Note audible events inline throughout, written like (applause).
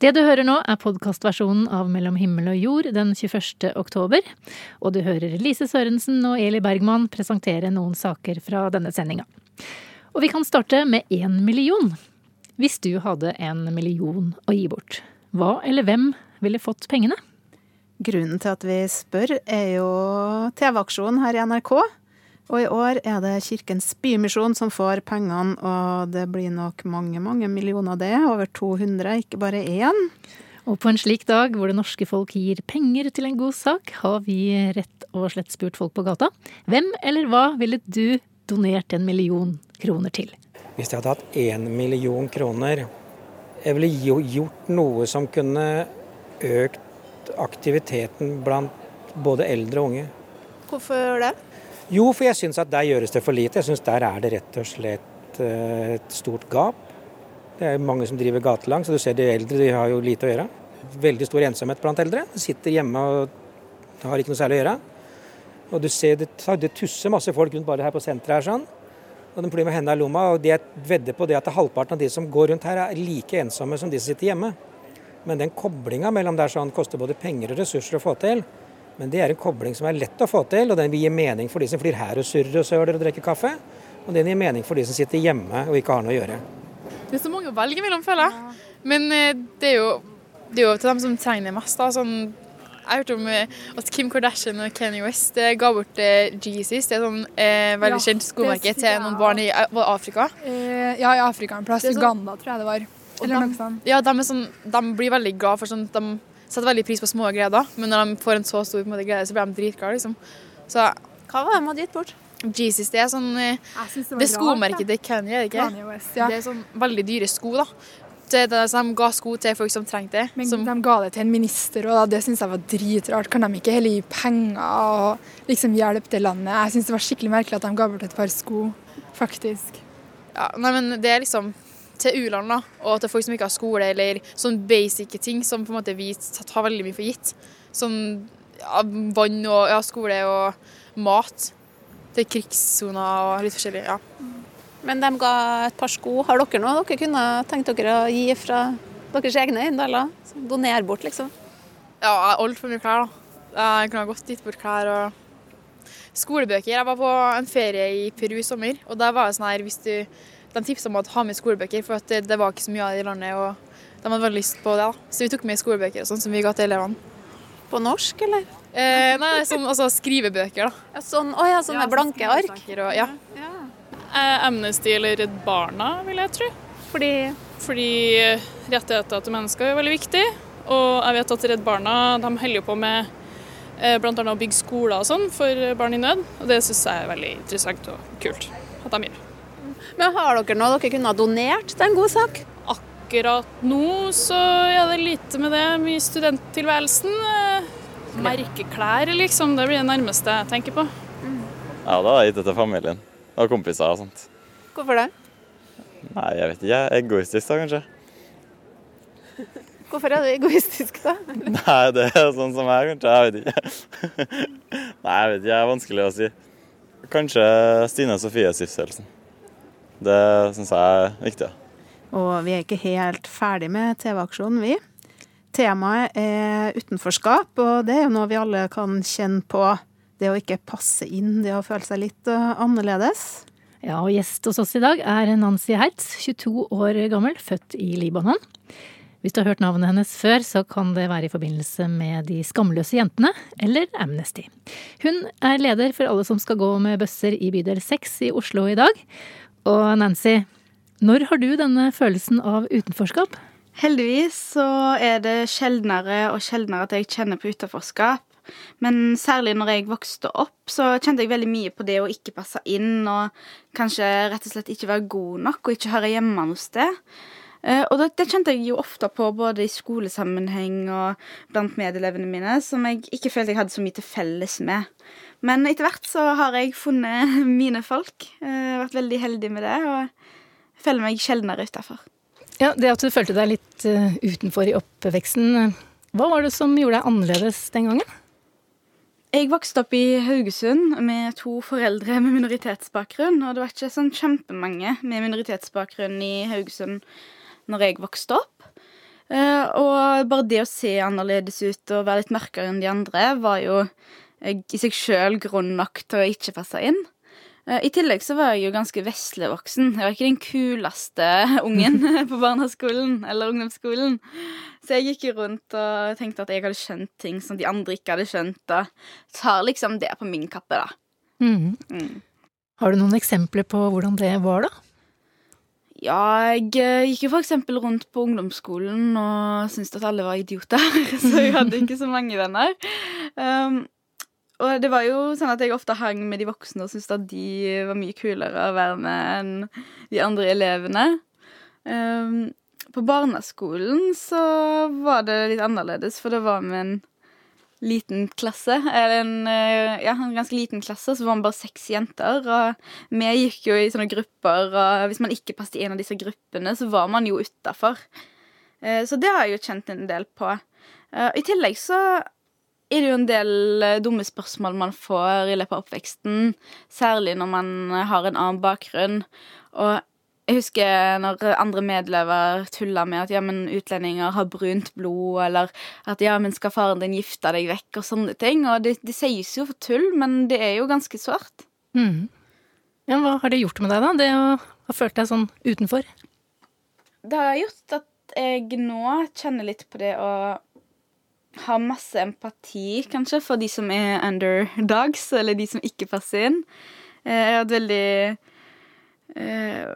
Det du hører nå, er podkastversjonen av Mellom himmel og jord den 21. oktober. Og du hører Lise Sørensen og Eli Bergman presentere noen saker fra denne sendinga. Og vi kan starte med én million. Hvis du hadde en million å gi bort, hva eller hvem ville fått pengene? Grunnen til at vi spør, er jo TV-aksjonen her i NRK. Og i år er det Kirkens Bymisjon som får pengene, og det blir nok mange, mange millioner det. Over 200, ikke bare én. Og på en slik dag hvor det norske folk gir penger til en god sak, har vi rett og slett spurt folk på gata. Hvem eller hva ville du donert en million kroner til? Hvis jeg hadde hatt én million kroner Jeg ville gjort noe som kunne økt aktiviteten blant både eldre og unge. Hvorfor det? Jo, for jeg syns at der gjøres det for lite. Jeg syns der er det rett og slett eh, et stort gap. Det er mange som driver gatelangs, og du ser de eldre de har jo lite å gjøre. Veldig stor ensomhet blant eldre. De sitter hjemme og har ikke noe særlig å gjøre. Og du ser det, det tusser masse folk rundt bare her på senteret her sånn. Og de blir med hendene i lomma. Og de vedder på det at halvparten av de som går rundt her, er like ensomme som de som sitter hjemme. Men den koblinga mellom der sånn koster både penger og ressurser å få til. Men det er en kobling som er lett å få til, og den vil gi mening for de som flyr her og surrer og søler og drikker kaffe. Og den gir mening for de som sitter hjemme og ikke har noe å gjøre. Det er så mange å velge mellom, føler jeg. Men eh, det er, jo, det er jo til dem som trenger det mest. da, sånn jeg hørte om eh, at Kim Kardashian og Kanye West eh, ga bort Jesus. Det er sånn eh, veldig ja, kjent skomerke til noen barn i Afrika. Eh, ja, i Afrika en plass. Sånn, Uganda, tror jeg det var. Eller de, noe sånt. Ja, de, sånn, de, blir veldig glad for sånn de setter veldig pris på små gleder, men når de får en så stor måte, glede, så blir de dritglade. Liksom. Så hva var det de hadde gitt bort? Jesus, det er sånn eh, Det, det skomerket til Kanye, er det ikke? Kanye West, ja. Det er sånn veldig dyre sko, da. Det, det, de ga sko til folk som trengte det. Men som, de ga det til en minister, og det syns jeg var dritrart. Kan de ikke heller gi penger og liksom hjelpe det landet? Jeg syns det var skikkelig merkelig at de ga bort et par sko, faktisk. Ja, nei, men det er liksom til u-land og til folk som ikke har skole, eller sånn basic ting som på en måte vi tar veldig mye for gitt. Sånn ja, vann og ja, skole og mat til krigssoner og litt forskjellig. ja. Men de ga et par sko. Har dere noe dere kunne tenkt dere å gi fra deres egne eiendeler? Donere bort, liksom? Ja, altfor mye klær, da. Jeg kunne ha gått litt bort klær og skolebøker. Jeg var på en ferie i Peru i sommer, og der var det sånn her hvis du de tipsa om å ha med skolebøker, for det, det, var ikke så mye av det i landet. og De hadde veldig lyst på det. da. Så vi tok med skolebøker og sånn som vi ga til elevene. På norsk, eller? Eh, nei, sånn, altså skrivebøker. da. Ja, sånn, å ja, sånne ja, blanke ark? Og, ja. ja. Eh, Amnesty eller Redd Barna, vil jeg tro. Fordi? Fordi rettigheter til mennesker er veldig viktig. Og jeg vet at Redd Barna de holder på med eh, bl.a. å bygge skoler og sånn for barn i nød. Og det syns jeg er veldig interessant og kult at de gjør. Men Har dere noe dere kunne ha donert til en god sak? Akkurat nå så er det lite med det. Mye studenttilværelsen. Eh, merkeklær, liksom. Det blir det nærmeste jeg tenker på. Mm. Ja, da har jeg gitt det til familien og kompiser og sånt. Hvorfor det? Nei, jeg vet ikke. Jeg er Egoistisk da, kanskje. Hvorfor er du egoistisk, da? (laughs) Nei, det er sånn som jeg, kanskje. Jeg vet ikke. (laughs) Nei, jeg vet ikke. Det er vanskelig å si. Kanskje Stine Sofie Stiftelsen. Det syns jeg er viktig. Og vi er ikke helt ferdig med TV-aksjonen, vi. Temaet er utenforskap, og det er jo noe vi alle kan kjenne på. Det å ikke passe inn, det å føle seg litt uh, annerledes. Ja, og gjest hos oss i dag er Nancy Hertz, 22 år gammel, født i Libanon. Hvis du har hørt navnet hennes før, så kan det være i forbindelse med De skamløse jentene, eller Amnesty. Hun er leder for alle som skal gå med bøsser i bydel 6 i Oslo i dag. Og Nancy, når har du denne følelsen av utenforskap? Heldigvis så er det sjeldnere og sjeldnere at jeg kjenner på utenforskap. Men særlig når jeg vokste opp, så kjente jeg veldig mye på det å ikke passe inn, og kanskje rett og slett ikke være god nok og ikke høre hjemme noe sted. Eh, og det, kjente jeg jo ofte på både i skolesammenheng og blant medelevene mine, som jeg ikke følte jeg hadde så mye til felles med. Men etter hvert så har jeg funnet (laughs) mine folk. Uh, vært veldig heldig med det, og føler meg sjeldnere utafor. Ja, det at du følte deg litt uh, utenfor i oppveksten, hva var det som gjorde deg annerledes den gangen? Jeg vokste opp i Haugesund med to foreldre med minoritetsbakgrunn. Og det var ikke sånn kjempemange med minoritetsbakgrunn i Haugesund når jeg vokste opp. Eh, og bare det å se annerledes ut og være litt mørkere enn de andre, var jo eh, i seg sjøl grunn nok til å ikke passe inn. Eh, I tillegg så var jeg jo ganske veslevoksen. Jeg var ikke den kuleste (laughs) ungen (laughs) på barneskolen eller ungdomsskolen. Så jeg gikk jo rundt og tenkte at jeg hadde skjønt ting som de andre ikke hadde skjønt. Og tar liksom det på min kappe, da. Mm. Mm. Har du noen eksempler på hvordan det var, da? Ja, jeg eh, gikk jo eksempel rundt på ungdomsskolen og syntes at alle var idioter, (laughs) så jeg hadde ikke så mange venner. Um, og det var jo sånn at jeg ofte hang med de voksne og syntes at de var mye kulere å være med enn de andre elevene. Um, på barneskolen så var det litt annerledes, for det var med en liten klasse. Eller en, eh, ja, en ganske liten klasse, så var vi bare seks jenter. Og vi gikk jo i sånne grupper, og hvis man ikke passet i en av disse gruppene, så var man jo utafor. Så det har jeg jo kjent en del på. Eh, I tillegg så er det jo en del eh, dumme spørsmål man får i løpet av oppveksten, særlig når man har en annen bakgrunn. Og jeg husker når andre medlever tulla med at ja, men utlendinger har brunt blod, eller at ja, men skal faren din gifte deg vekk, og sånne ting. Og det, det sies jo for tull, men det er jo ganske svart. Mm. Ja, hva har det gjort med deg, da? Det å ha følt deg sånn utenfor? Det har gjort at jeg nå kjenner litt på det å ha masse empati, kanskje, for de som er underdogs, eller de som ikke passer inn. Eh, Jeg har hatt veldig eh,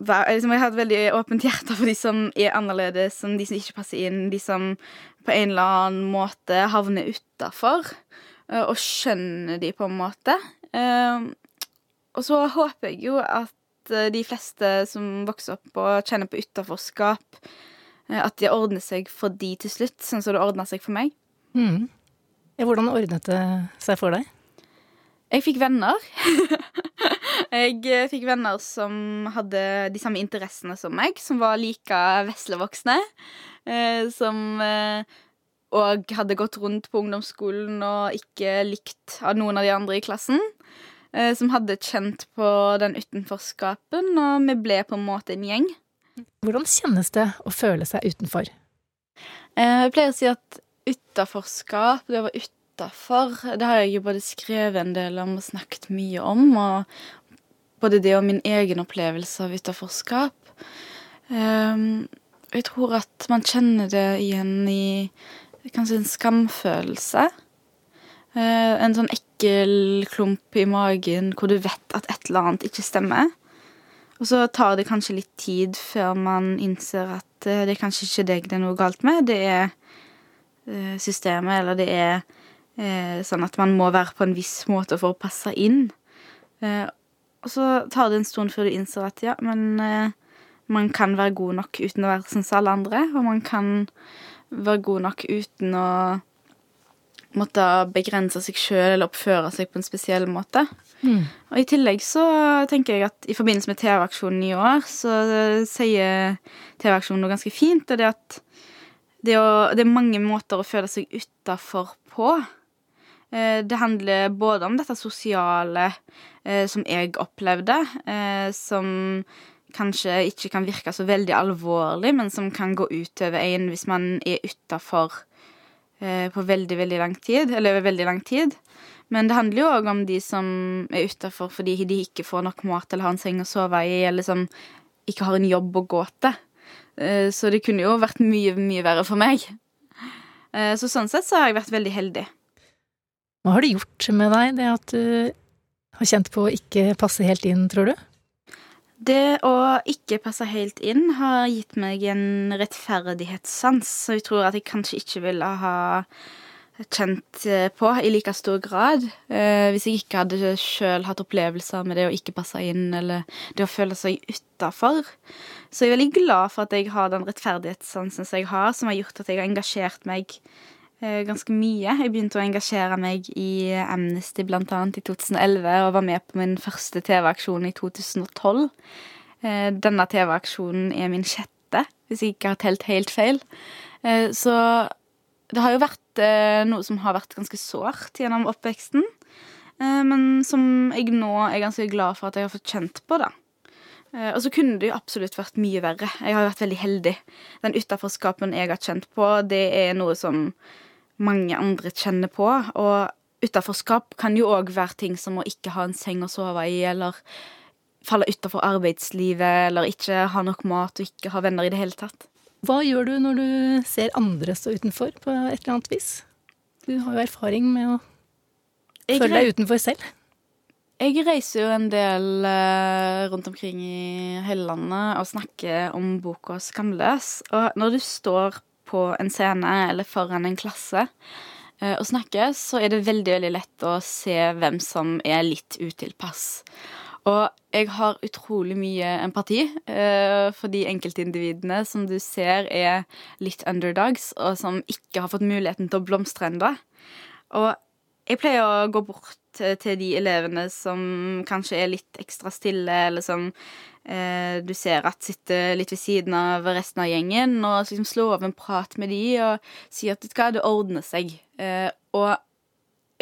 liksom, Jeg har hatt veldig åpent hjerte for de som er annerledes, som de som ikke passer inn, de som på en eller annen måte havner utafor, og skjønner de på en måte. Eh, Og så håper jeg jo at eh, de fleste som vokser opp og kjenner på utaforskap, eh, at de ordner seg for de til slutt, sånn som det ordna seg for meg. Mm. Ja, hvordan ordnet det seg for deg? Jeg fikk venner. (laughs) jeg eh, fikk venner som hadde de samme interessene som meg, som var like veslevoksne. Eh, som òg hadde gått rundt på ungdomsskolen og ikke likt av noen av de andre i klassen. Eh, som hadde kjent på den utenforskapen, og vi ble på en måte en gjeng. Hvordan kjennes det å føle seg utenfor? Eh, Jeg pleier å si at utaforskap, det å være utafor, det har jeg jo både skrevet en del om og snakket mye om. Og både det og min egen opplevelse av utaforskap. Um, jeg tror at man kjenner det igjen i kanskje en skamfølelse. Eh, en sånn ekkel klump i magen hvor du vet at et eller annet ikke stemmer. Og så tar det kanskje litt tid før man innser at eh, det er kanskje ikke deg det er noe galt med. Det er eh, systemet, eller det er eh, sånn at man må være på en viss måte for å passe inn. Og så tar det en stund før du innser at ja, men man kan være god nok uten å være sånn som alle andre, og man kan være god nok uten å måtte begrense seg sjøl eller oppføre seg på en spesiell måte. Mm. Og i tillegg så tenker jeg at i forbindelse med TV-aksjonen i år, så sier TV-aksjonen noe ganske fint, og det at det, å, det er mange måter å føle seg utafor på. Eh, Det handler både om dette sosiale eh, som jeg opplevde, eh, som kanskje ikke kan virke så veldig alvorlig, men som kan gå utover en hvis man er utafor på veldig, veldig lang tid, eller over veldig lang tid. Men det handler jo òg om de som er utafor fordi de ikke får nok mat eller har en seng å sove i, eller som ikke har en jobb å gå til. Eh, Så det kunne jo vært mye, mye verre for meg. Eh, Så sånn sett så har jeg vært veldig heldig. Hva har det gjort med deg, det at du har kjent på å ikke passe helt inn, tror du? Det å ikke passe helt inn har gitt meg en rettferdighetssans, så jeg tror at jeg kanskje ikke ville ha kjent eh, på i like stor grad eh, hvis jeg ikke hadde sjøl hatt opplevelser med det å ikke passe inn, eller det å føle seg utafor. Så jeg er veldig glad for at jeg har den rettferdighetssansen som jeg har, som har gjort at jeg har engasjert meg ganske mye. Jeg begynte å engasjere meg i Amnesty annet i 2011, og var med på min første TV-aksjon i 2012. Eh, Denne TV-aksjonen er min sjette, hvis jeg ikke har telt helt feil. Eh, Så det har jo vært eh, noe som har vært ganske sårt gjennom oppveksten, eh, men som jeg nå er ganske glad for at jeg har fått kjent på, da. Eh, og så kunne det jo absolutt vært mye verre. Jeg har jo vært veldig heldig. Den utaforskapen jeg har kjent på, det er noe som mange andre kjenner på. Og utaforskap kan jo òg være ting som å ikke ha en seng å sove i, eller falle utafor arbeidslivet, eller ikke ha nok mat og ikke ha venner i det hele tatt. Hva gjør du når du ser andre stå utenfor på et eller annet vis? Du har jo erfaring med å Jeg føle deg utenfor selv. Jeg reiser jo en del eh, rundt omkring i hele landet og snakker om boka 'Skamløs'. Og når du står på en scene eller foran en klasse eh, og snakker, så er det veldig, veldig lett å se hvem som er litt utilpass. Og jeg har utrolig mye empati eh, for de enkeltindividene som du ser er litt underdogs, og som ikke har fått muligheten til å blomstre ennå. Og jeg pleier å gå bort til de elevene som kanskje er litt ekstra stille, eller som eh, du ser at sitter litt ved siden av resten av gjengen, og liksom slå av en prat med de og si at vet du hva, det ordner seg. Eh, og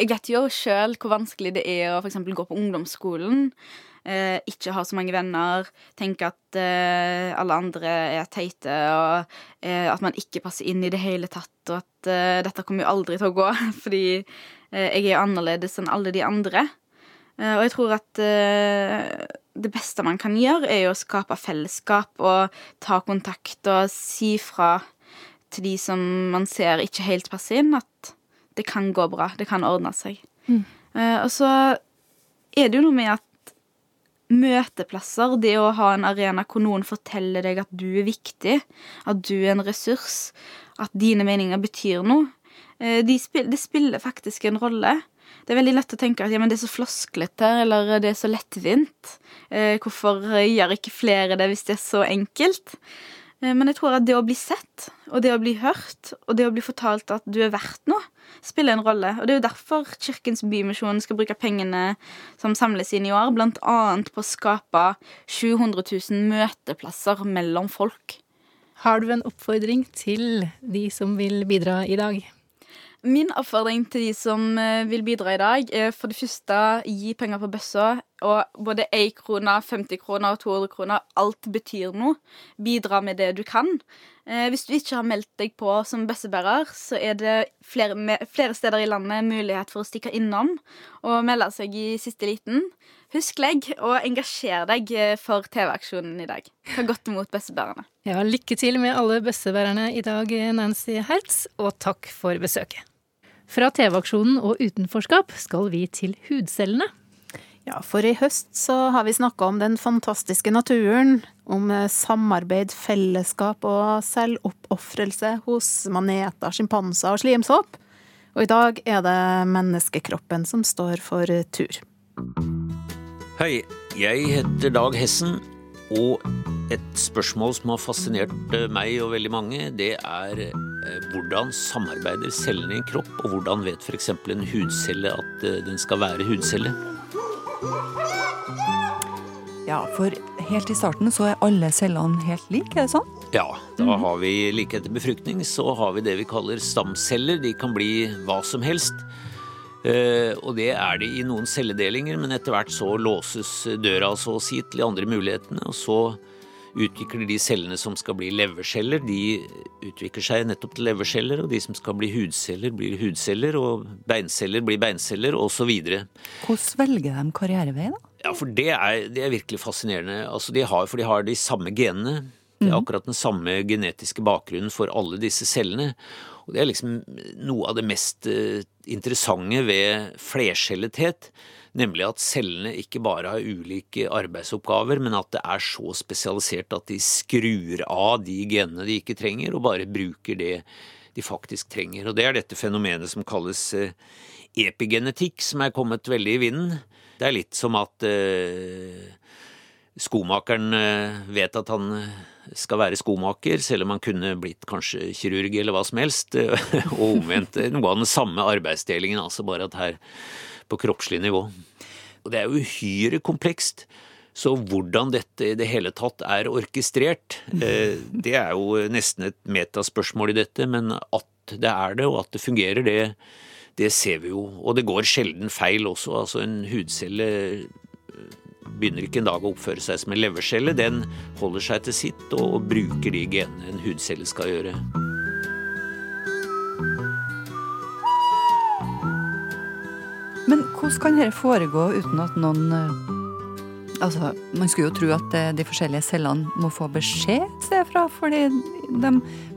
jeg vet jo sjøl hvor vanskelig det er å f.eks. gå på ungdomsskolen. Eh, ikke ha så mange venner, tenke at eh, alle andre er teite, og eh, at man ikke passer inn i det hele tatt, og at eh, dette kommer jo aldri til å gå, (laughs) fordi eh, jeg er annerledes enn alle de andre. Eh, og jeg tror at det beste man kan gjøre, er jo å skape fellesskap og ta kontakt og si fra til de som man ser ikke helt passer inn, at det kan gå bra, det kan ordne seg. Mm. og så er det jo noe med at møteplasser, det å ha en arena hvor noen forteller deg at du er viktig, at du er en ressurs, at dine meninger betyr noe, det spiller, det spiller faktisk en rolle. Det er veldig lett å tenke at ja, det er så flosklete, eller det er så lettvint. Eh, hvorfor gjør ikke flere det hvis det er så enkelt? Eh, men jeg tror at det å bli sett, og det å bli hørt, og det å bli fortalt at du er verdt noe, spiller en rolle. Og det er jo derfor Kirkens Bymisjon skal bruke pengene som samles inn i år, blant annet på å skape 700 000 møteplasser mellom folk. Har du en oppfordring til de som vil bidra i dag? Min oppfordring til de som eh, vil bidra i dag, er for det første gi penger på bøssa. Og både 1 krone, 50 kroner og 200 kroner, alt betyr noe. Bidra med det du kan. Eh, hvis du ikke har meldt deg på som bøssebærer, så er det flere, flere, steder i landet mulighet for å stikke innom og melde seg i siste liten. Husk legg, og engasjer deg eh, for TV-aksjonen i dag. Ta godt imot bøssebærerne. Ja, lykke til med alle bøssebærerne i dag, Nancy Hertz, og takk for besøket. Fra TV-aksjonen og utenforskap skal vi til hudcellene. Ja, for i høst så har vi snakka om den fantastiske naturen, om eh, samarbeid, fellesskap og selvoppofrelse hos maneter, sjimpanser og slimsopp. Og i dag er det menneskekroppen som står for tur. Hei, jeg heter Dag Hessen, og et spørsmål som har fascinert eh, meg og veldig mange, det er Eh, hvordan samarbeider cellene i en kropp, og hvordan vet f.eks. en hudcelle at den skal være hudcelle? Ja, for helt i starten så er alle cellene helt like, er det sånn? Ja, da mhm. har vi like etter befruktning så har vi det vi kaller stamceller. De kan bli hva som helst. Uh, og det er de i noen celledelinger, men etter hvert så låses døra så å si til de andre mulighetene. Og så utvikler de cellene som skal bli leverceller, de utvikler seg nettopp til leverceller. Og de som skal bli hudceller, blir hudceller. Og beinceller blir beinceller, osv. Hvordan velger de karrierevei, da? Ja, for det er, det er virkelig fascinerende. Altså, de har, for de har de samme genene. Det er mhm. akkurat den samme genetiske bakgrunnen for alle disse cellene. Og det er liksom noe av det mest eh, interessante ved flercellethet Nemlig at cellene ikke bare har ulike arbeidsoppgaver, men at det er så spesialisert at de skrur av de genene de ikke trenger, og bare bruker det de faktisk trenger. Og det er dette fenomenet som kalles eh, epigenetikk, som er kommet veldig i vinden. Det er litt som at uh, skomakeren uh, vet at han skal være skomaker, selv om han kunne blitt kanskje kirurg eller hva som helst, (laughs) og omvendt. Noe av den samme arbeidsdelingen, altså bare at her på kroppslig nivå. Og det er jo uhyre komplekst. Så hvordan dette i det hele tatt er orkestrert, eh, det er jo nesten et metaspørsmål i dette. Men at det er det, og at det fungerer, det, det ser vi jo. Og det går sjelden feil også. Altså en hudcelle begynner ikke en dag å oppføre seg som en levercelle. Den holder seg til sitt og bruker de genene en hudcelle skal gjøre. Men hvordan kan dette foregå uten at noen eh, Altså, Man skulle jo tro at eh, de forskjellige cellene må få beskjed et sted fra, fordi, de,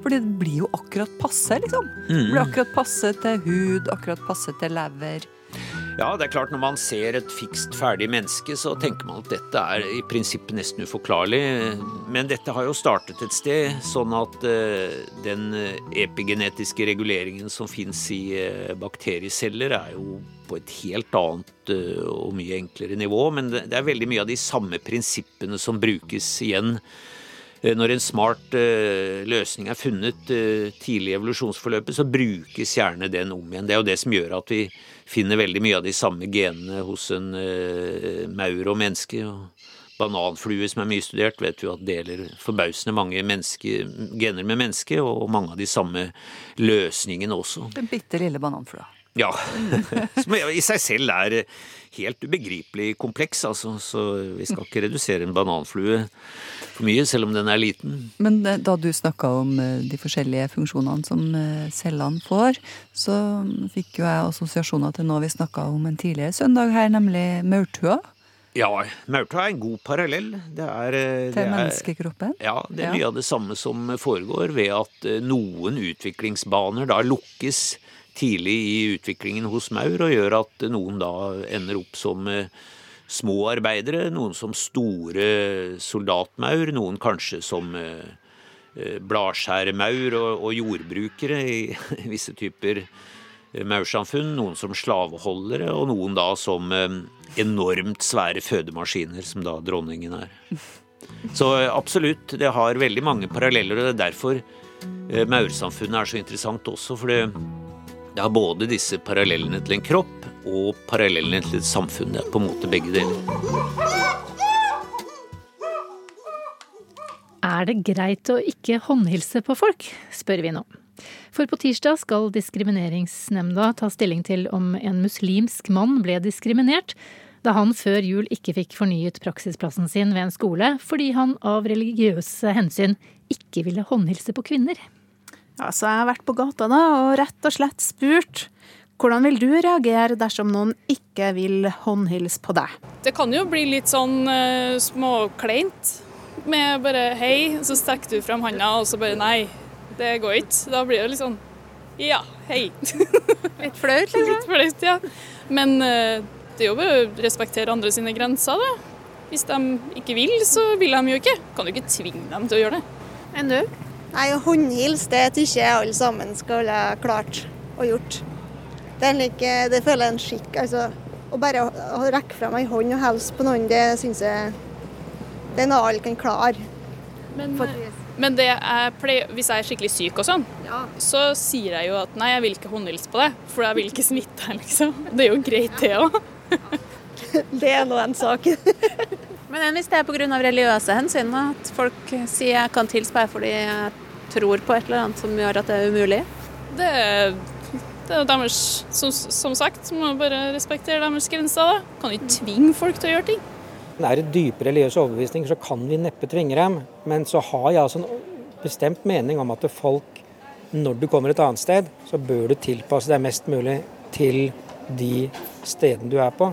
fordi det blir jo akkurat passe, liksom. Det blir akkurat passe til hud, akkurat passe til lever. Ja, det er klart Når man ser et fikst ferdig menneske, så tenker man at dette er i prinsippet nesten uforklarlig. Men dette har jo startet et sted, sånn at eh, den epigenetiske reguleringen som fins i eh, bakterieceller, er jo på et helt annet eh, og mye enklere nivå. Men det er veldig mye av de samme prinsippene som brukes igjen. Eh, Når en smart eh, løsning er funnet eh, tidlig i evolusjonsforløpet, så brukes gjerne den om igjen. Det er jo det som gjør at vi finner veldig mye av de samme genene hos en maur og menneske. Bananflue, som er mye studert, vet vi at deler forbausende mange menneske, gener med menneske, og mange av de samme løsningene også. Den bitte lille bananflua. Ja. (laughs) Som i seg selv er helt ubegripelig kompleks, altså. Så vi skal ikke redusere en bananflue for mye, selv om den er liten. Men eh, da du snakka om eh, de forskjellige funksjonene som eh, cellene får, så fikk jo jeg assosiasjoner til noe vi snakka om en tidligere søndag her, nemlig maurtua. Ja, maurtua er en god parallell. Det er, Til det er- menneskekroppen. Ja, det er Ja. mye av det samme som foregår ved at noen utviklingsbaner da lukkes tidlig i utviklingen hos maur, og gjør at noen da ender opp som eh, små arbeidere, noen som store soldatmaur, noen kanskje som eh, eh, bladskjæremaur og, jordbrukere i (laughs) visse typer maursamfunn, noen som slaveholdere, og noen da som enormt svære fødemaskiner, som da dronningen er. Så absolutt, det har veldig mange paralleller, og det er derfor maursamfunnet er så interessant også. For det, det har både disse parallellene til en kropp og parallellene til et samfunn. Det er på en måte begge deler. Er det greit å ikke håndhilse på folk, spør vi nå. For på tirsdag skal Diskrimineringsnemnda ta stilling til om en muslimsk mann ble diskriminert da han før jul ikke fikk fornyet praksisplassen sin ved en skole fordi han av religiøse hensyn ikke ville håndhilse på kvinner. Ja, så jeg har vært på gata da, og rett og slett spurt hvordan vil du reagere dersom noen ikke vil håndhilse på deg? Det kan jo bli litt sånn uh, småkleint med bare hei, så strekker du frem handa, og så bare nei, det går ikke. Da blir det litt sånn ja, hei. (laughs) Litt flaut, liksom? Litt flaut, ja. Men uh, det er jo bare å respektere andre sine grenser, da. Hvis de ikke vil, så vil de jo ikke. Kan du ikke tvinge dem til å gjøre det. Enn du? Nei, å håndhilse, det tykker jeg alle sammen skulle ha klart og gjort. Det, er like, det føler jeg er en skikk. altså. Å bare å, rekke fra ei hånd og hilse på noen, det syns jeg det er noe alle kan klare. Men, men det jeg pleier, hvis jeg er skikkelig syk og sånn, så sier jeg jo at nei, jeg vil ikke håndhilse på deg, for jeg vil ikke smitte deg, liksom. Det er jo greit, det òg. (laughs) Det er nå en sak. (laughs) Men enn hvis det er pga. religiøse hensyn, at folk sier jeg kan tilspeie fordi jeg tror på et eller annet som gjør at det er umulig? Det, det er jo deres som, som sagt, må bare respektere deres grenser. da. Kan ikke tvinge folk til å gjøre ting. Er det dype religiøse overbevisninger, så kan vi neppe tvinge dem. Men så har jeg altså en bestemt mening om at folk, når du kommer et annet sted, så bør du tilpasse deg mest mulig til de stedene du er på.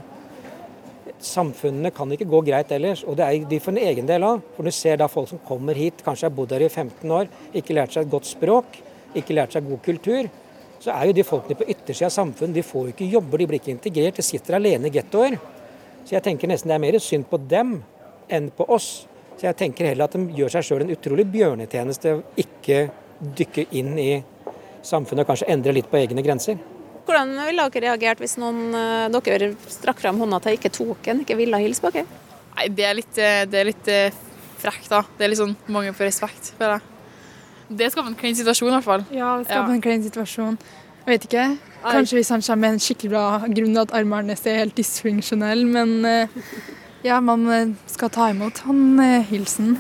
Samfunnene kan ikke gå greit ellers, og det er de for en egen del av. For du ser da folk som kommer hit, kanskje har bodd her i 15 år, ikke lært seg et godt språk, ikke lært seg god kultur. Så er jo de folkene på yttersida av samfunnet, de får jo ikke jobber, de blir ikke integrert, de sitter alene i gettoer. Så jeg tenker nesten det er mer synd på dem enn på oss. Så jeg tenker heller at de gjør seg sjøl en utrolig bjørnetjeneste ikke dykke inn i samfunnet og kanskje endre litt på egne grenser. Hvordan ville dere reagert hvis noen eh, dere strakk frem hånda til ikke tok en, ikke ville hilse på dere? Nei, det er litt, eh, det er litt eh, frekt, da. Det er litt sånn mangel på respekt, føler jeg. Det skaper en klein situasjon, i hvert fall. Ja, det skaper Ja. en klein situasjon. Jeg vet ikke. Kanskje hvis han kommer med en skikkelig bra grunn til at armene hans er helt dysfunksjonelle, men ja, man skal ta imot han hilsen.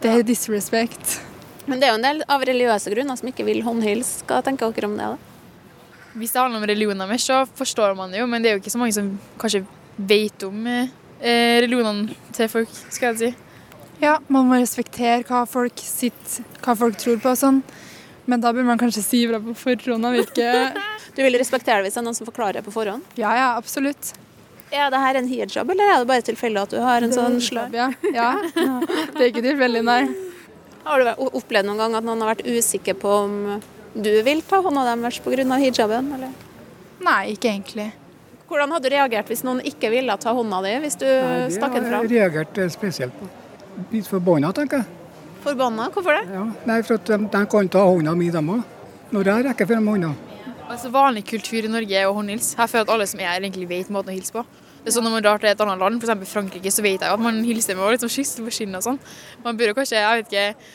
Det er disrespect. Men det er jo en del av religiøse grunner som ikke vil håndhilse. Hva tenker dere om det? da? Hvis det handler om religioner mer, så forstår man det jo, men det er jo ikke så mange som kanskje vet om eh, eh, religionene til folk, skal jeg si. Ja, man må respektere hva folk, sitt, hva folk tror på og sånn. Men da bør man kanskje si ifra på forhånd. Jeg vet ikke. (laughs) Du vil respektere det hvis det er noen som forklarer på forhånd? Ja, ja, absolutt. Er det her en hijab, eller er det bare tilfeldig at du har en sånn slør? Ja. ja. Det er ikke tilfeldig, nei. Har du opplevd noen gang at noen har vært usikker på om du vil ta hånda deres pga. hijaben? Eller? Nei, ikke egentlig. Hvordan hadde du reagert hvis noen ikke ville ta hånda di, hvis du Nei, stakk den Det fram? har jeg reagert eh, spesielt på. Litt forbanna, tenker jeg. Forbanna? Hvorfor det? Ja. Nei, for at de, de kan ta hånda mi, dem òg. Når jeg rekker frem hånda. Altså Vanlig kultur i Norge er å håndhilse. Jeg føler at alle som er her, egentlig vet måten å hilse på. Det er sånn Når man drar til et annet land, f.eks. Frankrike, så vet jeg jo at man hilser med å liksom kysse på kinnet og sånn. Man burde kanskje jeg vet ikke,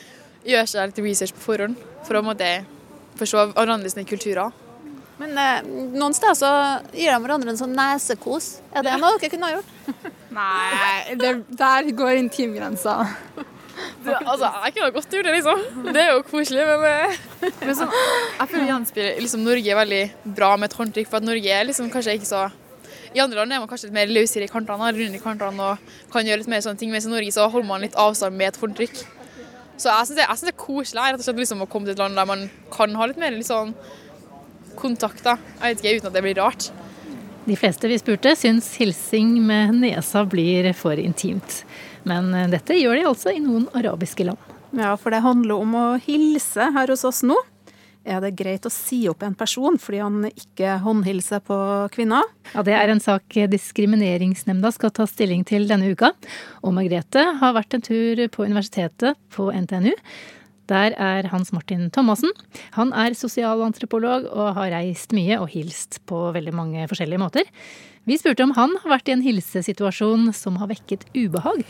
gjøre seg litt research på forhånd for å måte, forstå hverandre sine kulturer. Men eh, noen steder så gir de hverandre en sånn nesekos. Er det noe dere kunne ha gjort? (laughs) Nei, det, der går intimgrensa. Det, altså, Jeg kunne godt gjort det, liksom. Det er jo koselig, men, eh, men så, jeg føler gjenspeiler liksom, Norge er veldig bra med et håndtrykk, for at Norge er liksom kanskje ikke så I andre land er man kanskje litt mer løsere i kantene, rundere i kantene og kan gjøre litt mer sånne ting, mens i Norge så holder man litt avstand med et håndtrykk. Så jeg syns det, det er koselig rett og slett, liksom, å komme til et land der man kan ha litt mer litt sånn kontakt. Jeg vet ikke, uten at det blir rart. De fleste vi spurte syns hilsing med nesa blir for intimt. Men eh, dette gjør de altså i noen arabiske land. Ja, for det handler om å hilse her hos oss nå. Er det greit å si opp en person fordi han ikke håndhilser på kvinner? Ja, Det er en sak Diskrimineringsnemnda skal ta stilling til denne uka. Og Margrethe har vært en tur på universitetet på NTNU. Der er Hans Martin Thomassen. Han er sosialantropolog og har reist mye og hilst på veldig mange forskjellige måter. Vi spurte om han har vært i en hilsesituasjon som har vekket ubehag.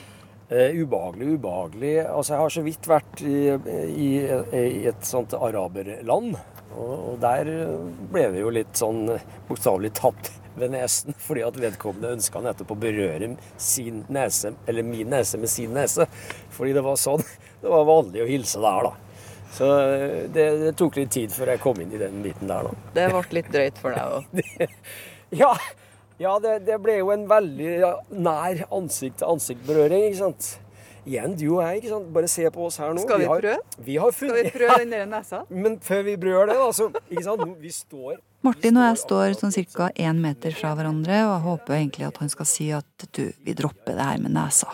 Eh, ubehagelig, ubehagelig. Altså, jeg har så vidt vært i, i, i et sånt araberland. Og, og der ble det jo litt sånn bokstavelig tatt ved nesen, fordi at vedkommende ønska nettopp å berøre sin nese, eller min nese med sin nese. Fordi det var sånn. Det var vanlig å hilse der, da. Så det, det tok litt tid før jeg kom inn i den biten der, da. Det ble litt drøyt for deg òg. (laughs) Ja, ja det, det ble jo en veldig nær ansikt-til-ansikt-berøring, ikke sant. Igjen, du og jeg, ikke sant. Bare se på oss her nå. Skal vi prøve? Vi har funnet, Skal vi prøve den der nesa? Men før vi prøver det, da, så ikke sant? Vi står Martin og jeg står sånn ca. én meter fra hverandre, og jeg håper egentlig at han skal si at du, vi dropper det her med nesa.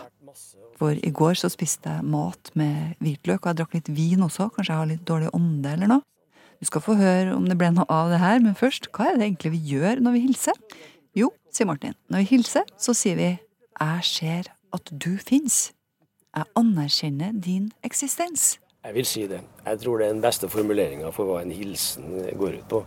For i går så spiste jeg mat med hvitløk, og jeg drakk litt vin også, kanskje jeg har litt dårlig ånde eller noe. Du skal få høre om det ble noe av det her, men først, hva er det egentlig vi gjør når vi hilser? Sier Martin, når vi hilser, så sier vi jeg ser at du fins. Jeg anerkjenner din eksistens. Jeg vil si det. Jeg tror det er den beste formuleringa for hva en hilsen går ut på.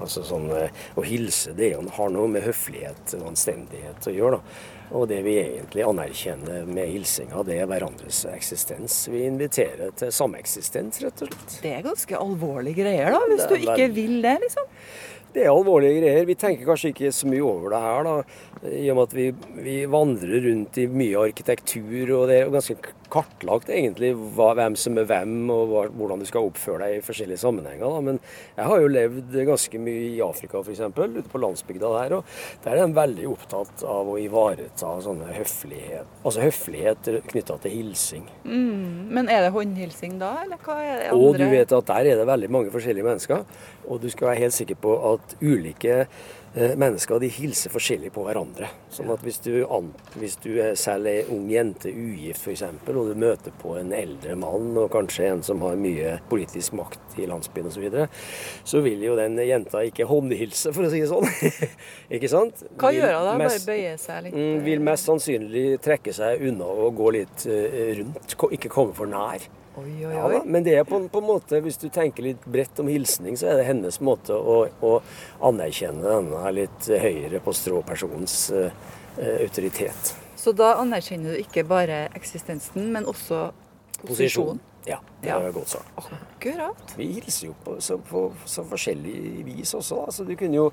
Altså sånn, eh, Å hilse det jo- har noe med høflighet og anstendighet å gjøre. da. Og det vi egentlig anerkjenner med hilsinga, det er hverandres eksistens. Vi inviterer til sameksistens, rett og slett. Det er ganske alvorlige greier, da, hvis du ikke vil det, liksom. Det er alvorlige greier. Vi tenker kanskje ikke så mye over det her, da. I og med at vi, vi vandrer rundt i mye arkitektur, og det er ganske kartlagt egentlig hva, hvem som er hvem, og hva, hvordan du skal oppføre deg i forskjellige sammenhenger. Da. Men jeg har jo levd ganske mye i Afrika f.eks., ute på landsbygda der. Og der er de veldig opptatt av å ivareta sånne høflighet. Altså høflighet knytta til hilsing. Mm, men er det håndhilsing da, eller hva er det andre? Og du vet at der er det veldig mange forskjellige mennesker. Og du skal være helt sikker på at ulike mennesker de hilser forskjellig på hverandre. Sånn at hvis du, hvis du selv er ung jente, ugift f.eks., og du møter på en eldre mann, og kanskje en som har mye politisk makt i landsbyen osv., så, videre, så vil jo den jenta ikke håndhilse, for å si det sånn. (laughs) ikke sant? Hva gjør hun da? Bare bøye seg litt? Mm, vil mest sannsynlig trekke seg unna og gå litt eh, rundt, ikke komme for nær. Oi, oi, Ja, oi. da, men det er på, på en måte, hvis du tenker litt bredt om hilsning, så er det hennes måte å, å anerkjenne denne litt høyere på strå-personens eh, eh, autoritet. Så da anerkjenner du ikke bare eksistensen, men også posisjonen? Ja, det Ja. er godt sagt. Akkurat. Vi hilser jo på så, på så forskjellig vis også. Så du kunne jo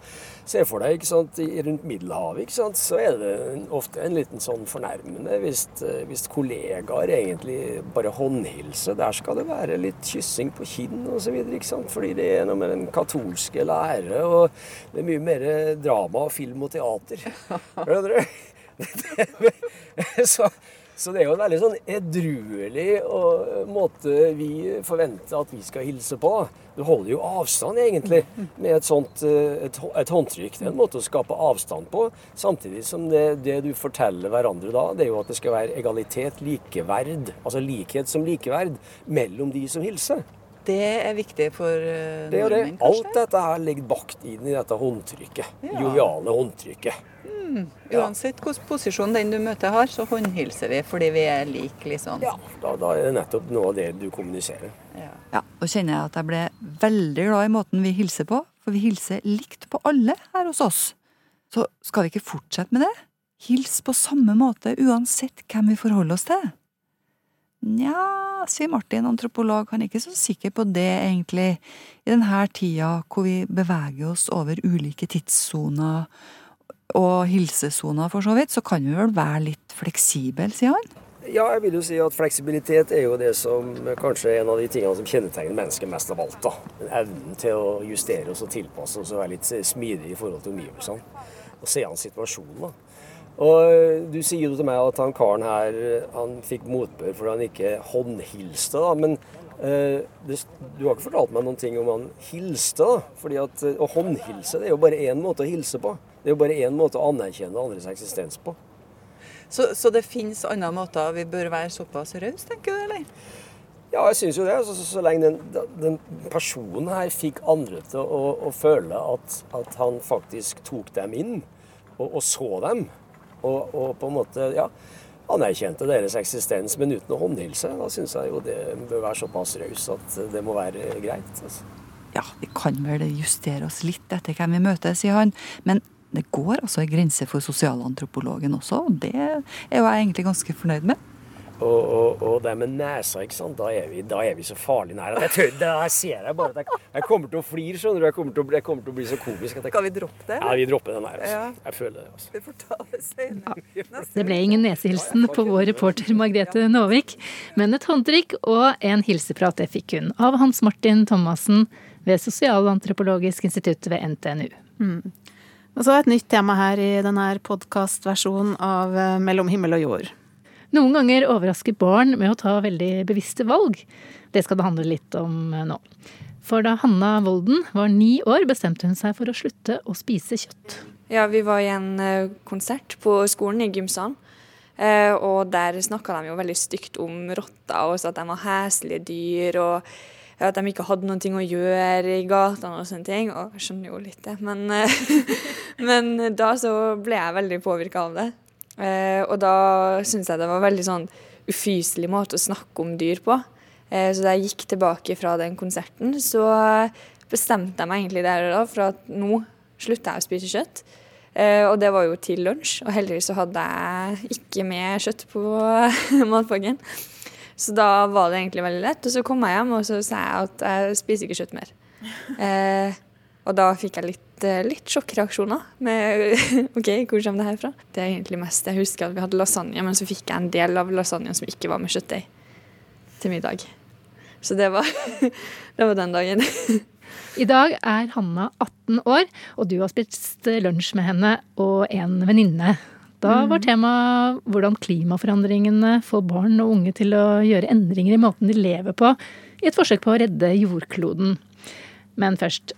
se for deg ikke sant, rundt Middelhavet ikke sant, så er det ofte en liten sånn fornærmende hvis, eh, hvis kollegaer egentlig bare håndhilser. Der skal det være litt kyssing på kinn osv. Fordi det er noe med den katolske lære. Og det er mye mer drama og film og teater. (laughs) Hører du? (laughs) så, så det er jo en veldig sånn edruelig måte vi forventer at vi skal hilse på. Du holder jo avstand, egentlig, med et sånt eh, et, et håndtrykk. Det er en måte å skape avstand på. Samtidig som det, det, du forteller hverandre da, det er jo at det skal være egalitet, likeverd, altså likhet som likeverd, mellom de som hilser. Det er viktig for nordmenn, det er. Alt dette her ligger bakt inn i dette håndtrykket. Ja. Joviale håndtrykket. Mm. Uansett hvilken posisjon den du møter har, så håndhilser vi fordi vi er like, liksom. Ja, da, da, er det nettopp noe av det du kommuniserer. Ja. ja. Og kjenner jeg at jeg ble veldig glad i måten vi hilser på, for vi hilser likt på alle her hos oss. Så skal vi ikke fortsette med det? Hils på samme måte uansett hvem vi forholder oss til. Nja, sier Martin, antropolog, han er ikke så sikker på det, egentlig, i denne tida hvor vi beveger oss over ulike tidssoner og hilsesona for så vidt, så kan vi vel være litt fleksible, sier han. Ja, jeg vil jo si at fleksibilitet er jo det som kanskje er en av de tingene som kjennetegner mennesket mest av alt. da. Evnen til å justere oss og tilpasse oss og være litt smidig i forhold til omgivelsene. Og se an situasjonen. da. Og Du sier jo til meg at han karen her han fikk motbør fordi han ikke håndhilste. da, Men eh, du har ikke fortalt meg noen ting om han hilste. da, fordi at eh, Å håndhilse det er jo bare én måte å hilse på. Det er jo bare én måte å anerkjenne andres eksistens på. Så, så det finnes andre måter vi bør være såpass rause, tenker du, eller? Ja, jeg syns jo det. Så, så, så lenge den, den, personen her fikk andre til å, å føle at, at, han faktisk tok dem inn, og, og så dem, og, og, på en måte ja, anerkjente deres eksistens, men uten å håndhilse. Da syns jeg jo det bør være såpass raus at det må være greit. Altså. Ja, vi kan vel justere oss litt etter hvem vi møter, sier han. Men det går altså en grense for sosialantropologen også, og det er jo jeg egentlig ganske fornøyd med. Og, og, og, det med nesa, ikke sant? Da er vi, da er vi så farlig nær at jeg tør, det her ser jeg bare at jeg, jeg kommer til å flire, skjønner du. Jeg kommer til å, jeg kommer til å bli så komisk. at Jeg, Skal vi droppe det? Ja, vi dropper den her. Altså. Ja. Jeg føler det. altså. Vi får ta det senere. Ja. Det ble ingen nesehilsen på vår reporter Margrethe Nåvik, men et håndtrykk og en hilseprat det fikk hun av Hans Martin Thomassen ved Sosialantropologisk institutt ved NTNU. Mm. Og så et nytt tema her i denne podkastversjonen av eh, Mellom himmel og jord. Noen ganger overrasker barn med å ta veldig bevisste valg. Det skal det handle litt om eh, nå. For da Hanna Volden var ni år, bestemte hun seg for å slutte å spise kjøtt. Ja, vi var i en eh, konsert på skolen i gymsalen. Eh, og der snakka de jo veldig stygt om rotter, og at de var heslige dyr. og at de ikke hadde noe å gjøre i gatene og sånne ting. Og jeg skjønner jo litt det, men, (laughs) men da så ble jeg veldig påvirka av det. Eh, og da syns jeg det var veldig sånn ufyselig måte å snakke om dyr på. Eh, så da jeg gikk tilbake fra den konserten, så bestemte jeg meg egentlig der og da for at nå slutter jeg å spise kjøtt. Eh, og det var jo til lunsj, og heldigvis så hadde jeg ikke med kjøtt på (laughs) matpakken. Så da var det egentlig veldig lett. Og så kom jeg hjem og så sa jeg at jeg spiser ikke kjøtt mer. (laughs) Eh, og da fikk jeg litt, eh, litt sjokkreaksjoner. med (laughs) OK, hvor kommer det her fra? Det er egentlig mest jeg husker at vi hadde lasagne, men så fikk jeg en del av lasagnen som ikke var med kjøttdeig, til middag. Så det var, (laughs) det var den dagen. I dag er Hanna 18 år, og du har spist lunsj med henne og en venninne. Da var mm. temaet hvordan klimaforandringene får barn og unge til å gjøre endringer i måten de lever på, i et forsøk på å redde jordkloden. Men først,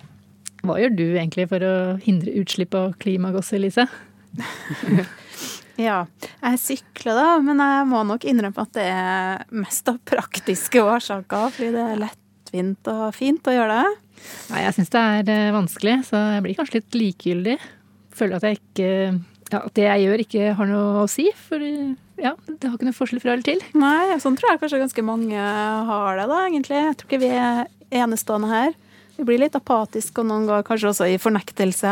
hva gjør du egentlig for å hindre utslipp av klimagasser, Lise? (laughs) ja, jeg sykler da, men jeg må nok innrømme at det er mest av praktiske årsaker. Fordi det er lettvint og fint å gjøre det. Nei, jeg syns det er eh, vanskelig, så jeg blir kanskje litt likegyldig. Føler at jeg ikke ja, At det jeg gjør ikke har noe å si. For ja, det har ikke noe forskjell fra eller til. Nei, sånn tror jeg kanskje ganske mange har det, da, egentlig. Jeg tror ikke vi er enestående her. Vi blir litt apatiske, og noen ganger kanskje også i fornektelse.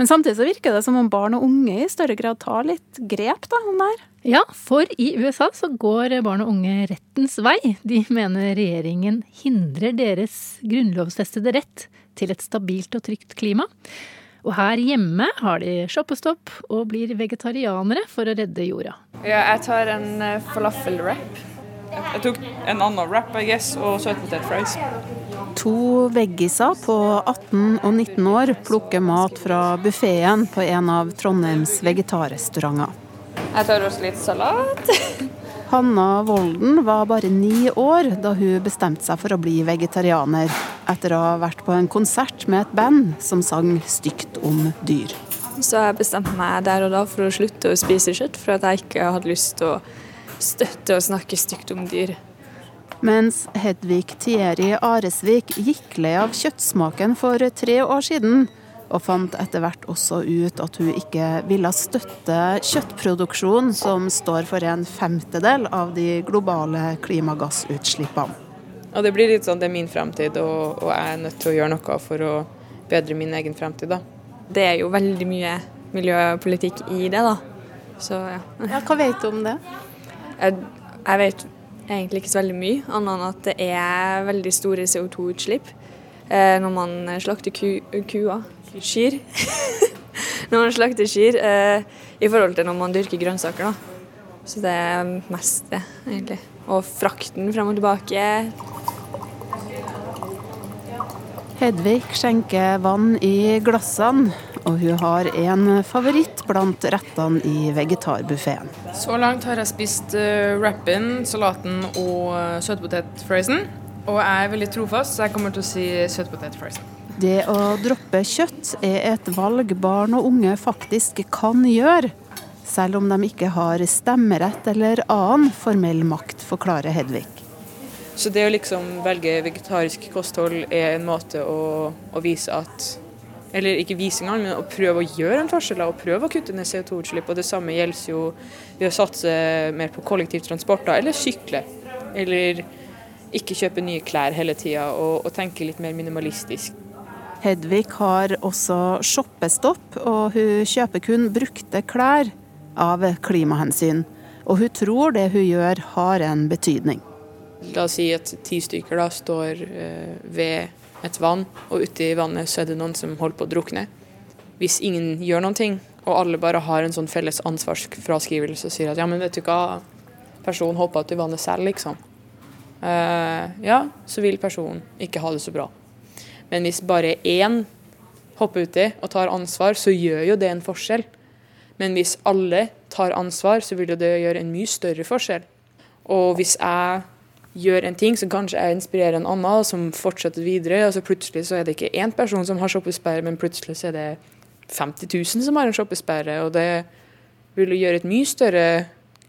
Men samtidig så virker det som om barn og unge i større grad tar litt grep da, om det her. Ja, for i USA så går barn og unge rettens vei. De mener regjeringen hindrer deres grunnlovfestede rett til et stabilt og trygt klima. Og her hjemme har de shoppestopp og blir vegetarianere for å redde jorda. Ja, jeg tar en eh, falafel-wrap. Jeg tok en annen wrap, I guess, og søtpotetfries. To veggiser på 18 og 19 år plukker mat fra buffeen på en av Trondheims vegetarrestauranter. Jeg tar også litt salat. (laughs) Hanna Volden var bare ni år da hun bestemte seg for å bli vegetarianer, etter å ha vært på en konsert med et band som sang stygt om dyr. Så jeg bestemte meg der og da for å slutte å spise kjøtt, for at jeg ikke hadde lyst til å støtte og snakke stygt om dyr. Mens Hedvig Tieri Aresvik gikk lei av kjøttsmaken for tre år siden, og fant etter hvert også ut at hun ikke ville støtte kjøttproduksjon som står for en femtedel av de globale klimagassutslippene. Ja, det blir litt sånn det er min fremtid, og, og jeg er nødt til å gjøre noe for å bedre min egen fremtid, da. Det er jo veldig mye miljøpolitikk i det, da. Så ja. ja hva vet du om det? Jeg, jeg vet egentlig ikke så veldig mye, annet enn at det er veldig store CO2-utslipp eh, når man slakter ku, kuer, kyr. (laughs) når man slakter kyr, eh, i forhold til når man dyrker grønnsaker. da. Så det er mest det, egentlig. Og frakten frem og tilbake. Hedvig skjenker vann i glassene, og hun har en favoritt blant rettene i vegetarbuffeen. Så langt har jeg spist uh, wrappen, salaten og uh, søtpotetfriesen. Og jeg er veldig trofast, så jeg kommer til å si søtpotetfriesen. Det å droppe kjøtt er et valg barn og unge faktisk kan gjøre, selv om de ikke har stemmerett eller annen formell makt, forklarer Hedvig. Så det å liksom velge vegetarisk kosthold er en måte å, å vise at Eller ikke vise engang, men å prøve å gjøre en forskjell og prøve å kutte ned CO2-utslipp. Og det samme gjelder jo ved å satse mer på kollektivtransport, eller sykle. Eller ikke kjøpe nye klær hele tida, og, og tenke litt mer minimalistisk. Hedvig har også shoppestopp, og hun kjøper kun brukte klær av klimahensyn. Og hun tror det hun gjør har en betydning. La oss si at ti stykker da står eh, ved et vann, og ute i vannet så er det noen som holder på å drukne. Hvis ingen gjør noen ting, og alle bare har en sånn felles ansvarsfraskrivelse og sier at ja, men vet du hva, personen hoppa uti vannet selv, liksom. Uh, ja, så vil personen ikke ha det så bra. Men hvis bare én hopper uti og tar ansvar, så gjør jo det en forskjell. Men hvis alle tar ansvar, så vil det gjøre en mye større forskjell. Og hvis jeg gjør en ting som kanskje jeg inspirerer en annen, som fortsetter videre, og så plutselig så er det ikke én person som har shoppesperre, men plutselig så er det 50 000 som har en shoppesperre. Og det vil jo gjøre et mye større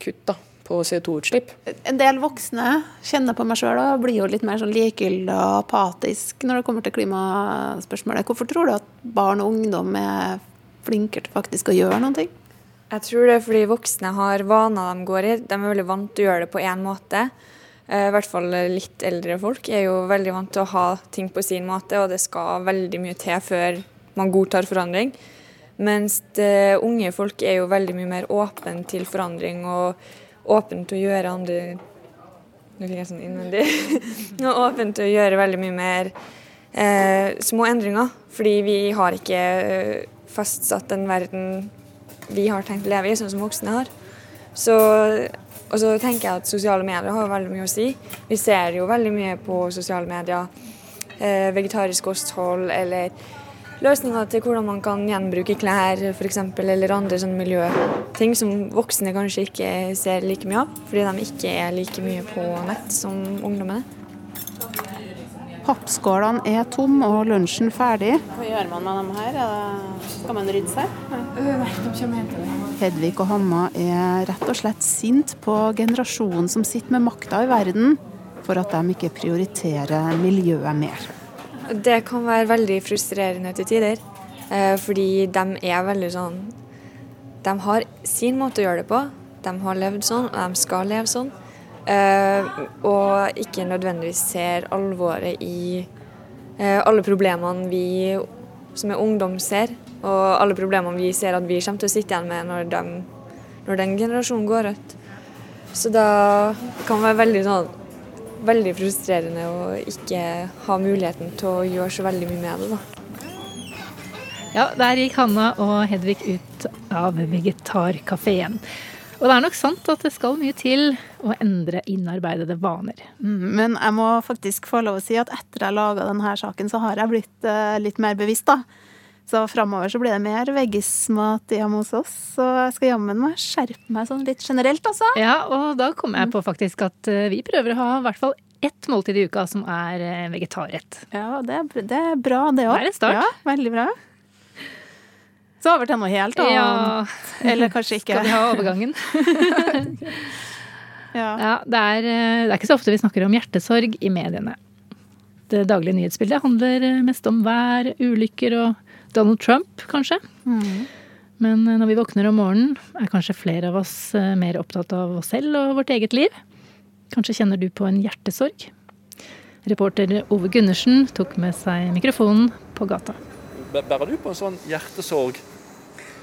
kutt da, på CO2-utslipp. En del voksne kjenner på meg sjøl og blir jo litt mer sånn likegyldig og apatisk når det kommer til klimaspørsmålet. Hvorfor tror du at barn og ungdom er flinkere til faktisk å gjøre noe? Jeg tror det er fordi voksne har vaner de går i. De er veldig vant til å gjøre det på én måte. I hvert fall litt eldre folk er jo veldig vant til å ha ting på sin måte, og det skal veldig mye til før man godtar forandring. Mens unge folk er jo veldig mye mer åpne til forandring og åpne til å gjøre andre Nå fikk jeg sånn innvendig. (laughs) og åpne til å gjøre veldig mye mer eh, små endringer. Fordi vi har ikke fastsatt den verden vi har tenkt å leve i, sånn som voksne har. Så og så tenker jeg at sosiale medier har veldig mye å si. Vi ser jo veldig mye på sosiale medier. Eh, vegetarisk kosthold eller løsninger til hvordan man kan gjenbruke klær f.eks. Eller andre sånne miljøting som voksne kanskje ikke ser like mye av. Fordi de ikke er like mye på nett som ungdommene. Pappskålene er tomme og lunsjen ferdig. Hva gjør man med dem her? Skal man rydde seg? Hedvig og Hanna er rett og slett sint på generasjonen som sitter med makta i verden, for at de ikke prioriterer miljøet mer. Det kan være veldig frustrerende til tider, fordi de er veldig sånn De har sin måte å gjøre det på. De har levd sånn, og de skal leve sånn. Og ikke nødvendigvis ser alvoret i alle problemene vi som er ungdom ser, og alle problemene vi ser at vi kommer til å sitte igjen med når, de, når den generasjonen går ut. Så da kan det være veldig, sånn, veldig frustrerende å ikke ha muligheten til å gjøre så veldig mye med det. da. Ja, der gikk Hanna og Hedvig ut av vegetarkafeen. Og det er nok sant at det skal mye til å endre innarbeidede vaner. Mm, men jeg må faktisk få lov å si at etter jeg laga denne saken, så har jeg blitt uh, litt mer bevisst, da. Så framover så blir det mer veggismat hjemme hos oss. Så jeg skal jammen meg skjerpe meg sånn litt generelt, altså. Ja, og da kom jeg på faktisk at eh, vi prøver å ha i hvert fall ett måltid i uka som er eh, vegetarrett. Ja, det er, det er bra, det òg. Det er en start. Ja, veldig bra. Så over til noe helt annet. Ja. Eller kanskje ikke. Skal vi ha overgangen? (laughs) ja. Ja, det er, eh, det er ikke så ofte vi snakker om hjertesorg i mediene. Det daglige nyhetsbildet handler eh, mest om vær, ulykker og Donald Trump, kanskje. Mm. Men eh, når vi våkner om morgenen, er kanskje flere av oss mer opptatt av oss selv og vårt eget liv. Kanskje kjenner du på en hjertesorg? Reporter Ove Gundersen tok med seg mikrofonen på gata. Bærer du på en sånn hjertesorg?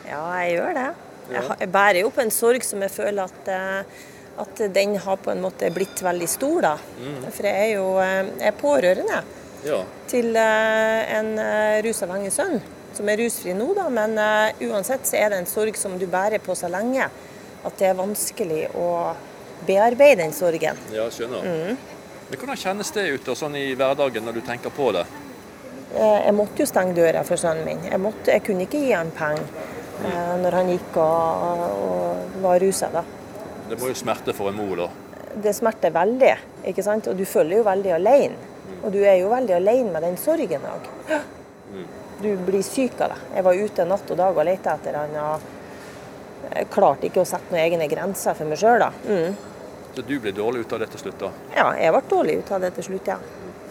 Ja, jeg gjør det. Jeg, bærer jo på en sorg som jeg føler at, eh, at den har på en måte blitt veldig stor, da. Mm. For jeg er jo eh, jeg er pårørende Ja. til eh, en rusavhengig sønn, som er rusfri nå, da. Men uansett så er det en sorg som du bærer på så lenge at det er vanskelig å bearbeide den sorgen. Ja, skjønner. Mm. Men Hvordan kjennes det ut da, sånn i hverdagen når du tenker på det? Eh, Jeg måtte jo stenge døra for sønnen min. Jeg, måtte, jeg kunne ikke gi han penger eh, når han gikk og, og var rusa. da. Det må jo smerte for en mor, da. Det smerter veldig, ikke sant? og du føler jo veldig alene. Og du er jo veldig alene med den sorgen òg. Du blir syk av det. Jeg var ute natt og dag og lette etter han. og jeg klarte ikke å sette noen egne grenser for meg sjøl. Mm. Så du ble dårlig ut av det til slutt, da? Ja, jeg ble dårlig ut av det til slutt, ja.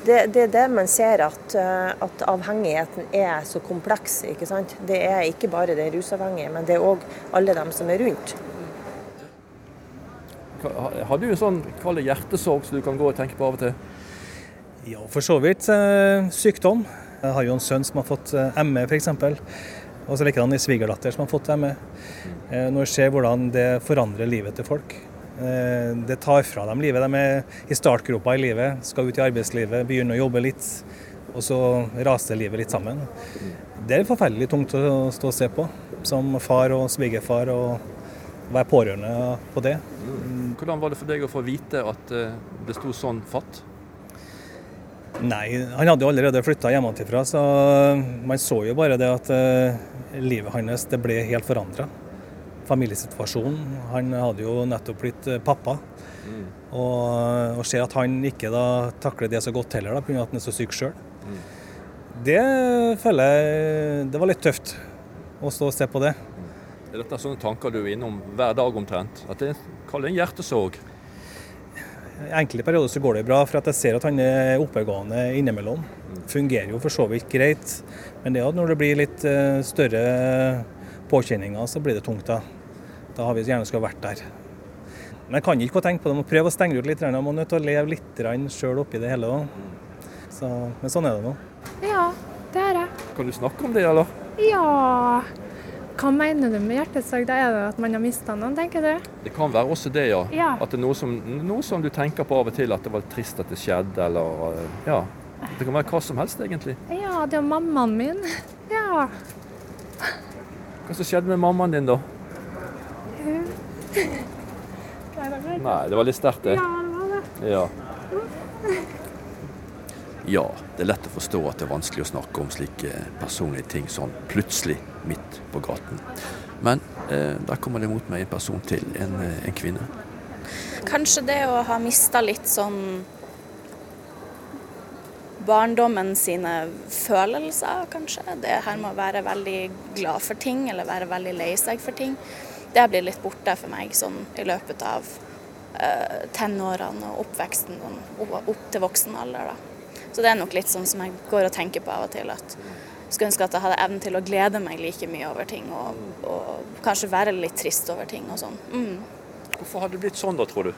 Det, det er det man ser, at, eh, at avhengigheten er så kompleks. ikke sant? Det er ikke bare den rusavhengige, men det er òg alle dem som er rundt. Har du en sånn kall det hjertesorg som du kan gå og tenke på av og til? Ja, for så vidt eh, sykdom. Jeg har jo en sønn som har fått eh, ME f.eks. Og så likedan en svigerdatter som har fått ME. Når jeg ser hvordan det forandrer livet til folk. Eh, det tar fra dem livet. De er i startgropa i livet, skal ut i arbeidslivet, begynne å jobbe litt. Og så raser livet litt sammen. Det er forferdelig tungt å stå og se på, som far og svigerfar, og være pårørende på det. Hvordan var det for deg å få vite at eh, det sto sånn fatt? Nei, han hadde jo allerede flytta hjemmefra, så man så jo bare det at eh, livet hans det ble helt forandra. Familiesituasjonen. Han hadde jo nettopp blitt pappa. pappa. Og, og ser at han ikke da takler det så godt heller, da, pga. at han er så syk sjøl. Det føler jeg Det var litt tøft å stå og se på det. Er dette sånne tanker du er innom hver dag omtrent? At det kalles Kall det en hjertesorg? I enkelte perioder så går det bra, for at jeg ser at han er oppegående innimellom. Fungerer jo for så vidt greit, men det er at når det blir litt eh, større påkjenninger, så blir det tungt. Da Da har vi gjerne skulle vært der. Men jeg kan ikke gå og tenke på det, må prøve å stenge ut litt. Jeg må nødt til å leve litt sjøl oppi det hele òg. Men sånn er det nå. Ja, det er jeg. Kan du snakke om det, eller? Ja Hva mener du med hjertesorg? Da er det at man har mista noen, tenker du? Det kan være også det, ja. Ja. At det er noe som, noe som du tenker på av og til, at det var trist at det skjedde, eller eh, Ja. Det kan være hva som helst, egentlig. Ja, det er mammaen min. Ja. Hva som skjedde med mammaen din, da? Nei, det var litt sterkt, det. Ja, det var det. Ja. Ja, det er lett å forstå at det er vanskelig å snakke om slike personlige ting sånn plutselig midt på gaten. Men eh, der kommer det mot meg en person til, en, eh, en kvinne. Kanskje det å ha mista litt sånn barndommen sine følelser, kanskje. Det her med å være veldig glad for ting, eller være veldig lei seg for ting. Det blir litt borte for meg sånn i løpet av uh, tenårene og oppveksten sånn, opp til voksen alder. da. Så det er nok litt sånn som jeg går og tenker på av og til. at skulle ønske at jeg hadde evnen til å glede meg like mye over ting, og, og kanskje være litt trist over ting og sånn. Mm. Hvorfor har det blitt sånn da, tror du?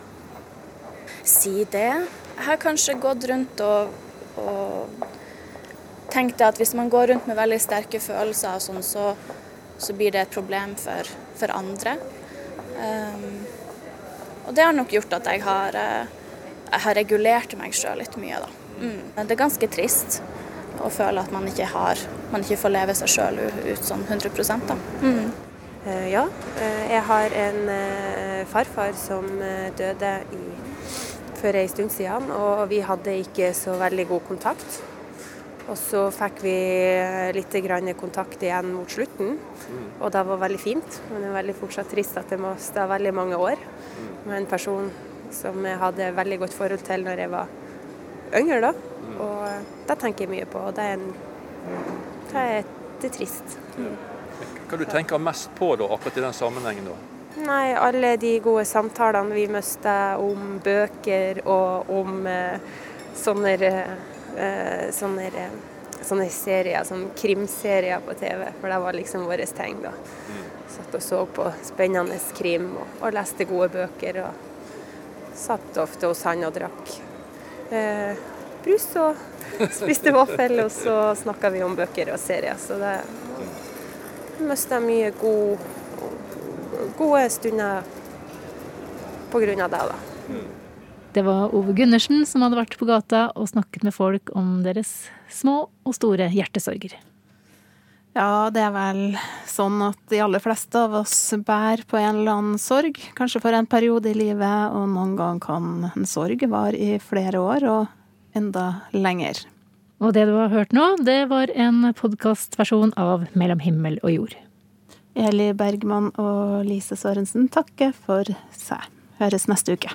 Si det. Jeg har kanskje gått rundt og, og tenkte at hvis man går rundt med veldig sterke følelser og sånn, så, så blir det et problem for, for andre. Um, og det har nok gjort at jeg har, eh, jeg har regulert meg sjøl litt mye, da. Mm. Det er ganske trist å føle at man ikke har Man ikke får leve seg sjøl ut sånn 100 da. Mm. Eh, Ja, eh, jeg har en farfar som døde i, for en stund siden, og vi hadde ikke så veldig god kontakt. Og så fikk vi litt grann kontakt igjen mot slutten, og det var veldig fint. Men det er veldig fortsatt trist at det må stå veldig mange år med en person som jeg hadde veldig godt forhold til når jeg var yngre. da. Og det tenker jeg mye på, og det er, en, det er, det er trist. Hva du tenker mest på da, akkurat i den sammenhengen? da? Nei, alle de gode samtalene vi mistet om bøker og om eh, sånne, eh, sånne, sånne serier, som krimserier på TV. For det var liksom våre ting da. Satt og så på spennende krim og, og leste gode bøker. Og satt ofte hos han og drakk eh, brus og spiste vaffel. Og så snakka vi om bøker og serier. Så det mista mye god gode stunder pga. det. da. Det var Ove Gundersen som hadde vært på gata og snakket med folk om deres små og store hjertesorger. Ja, det er vel sånn at de aller fleste av oss bærer på en eller annen sorg. Kanskje for en periode i livet, og noen ganger kan en sorg vare i flere år og enda lenger. Og det du har hørt nå, det var en podkastversjon av Mellom himmel og jord. Eli Bergman og Lise Sørensen takker for seg. Høres neste uke.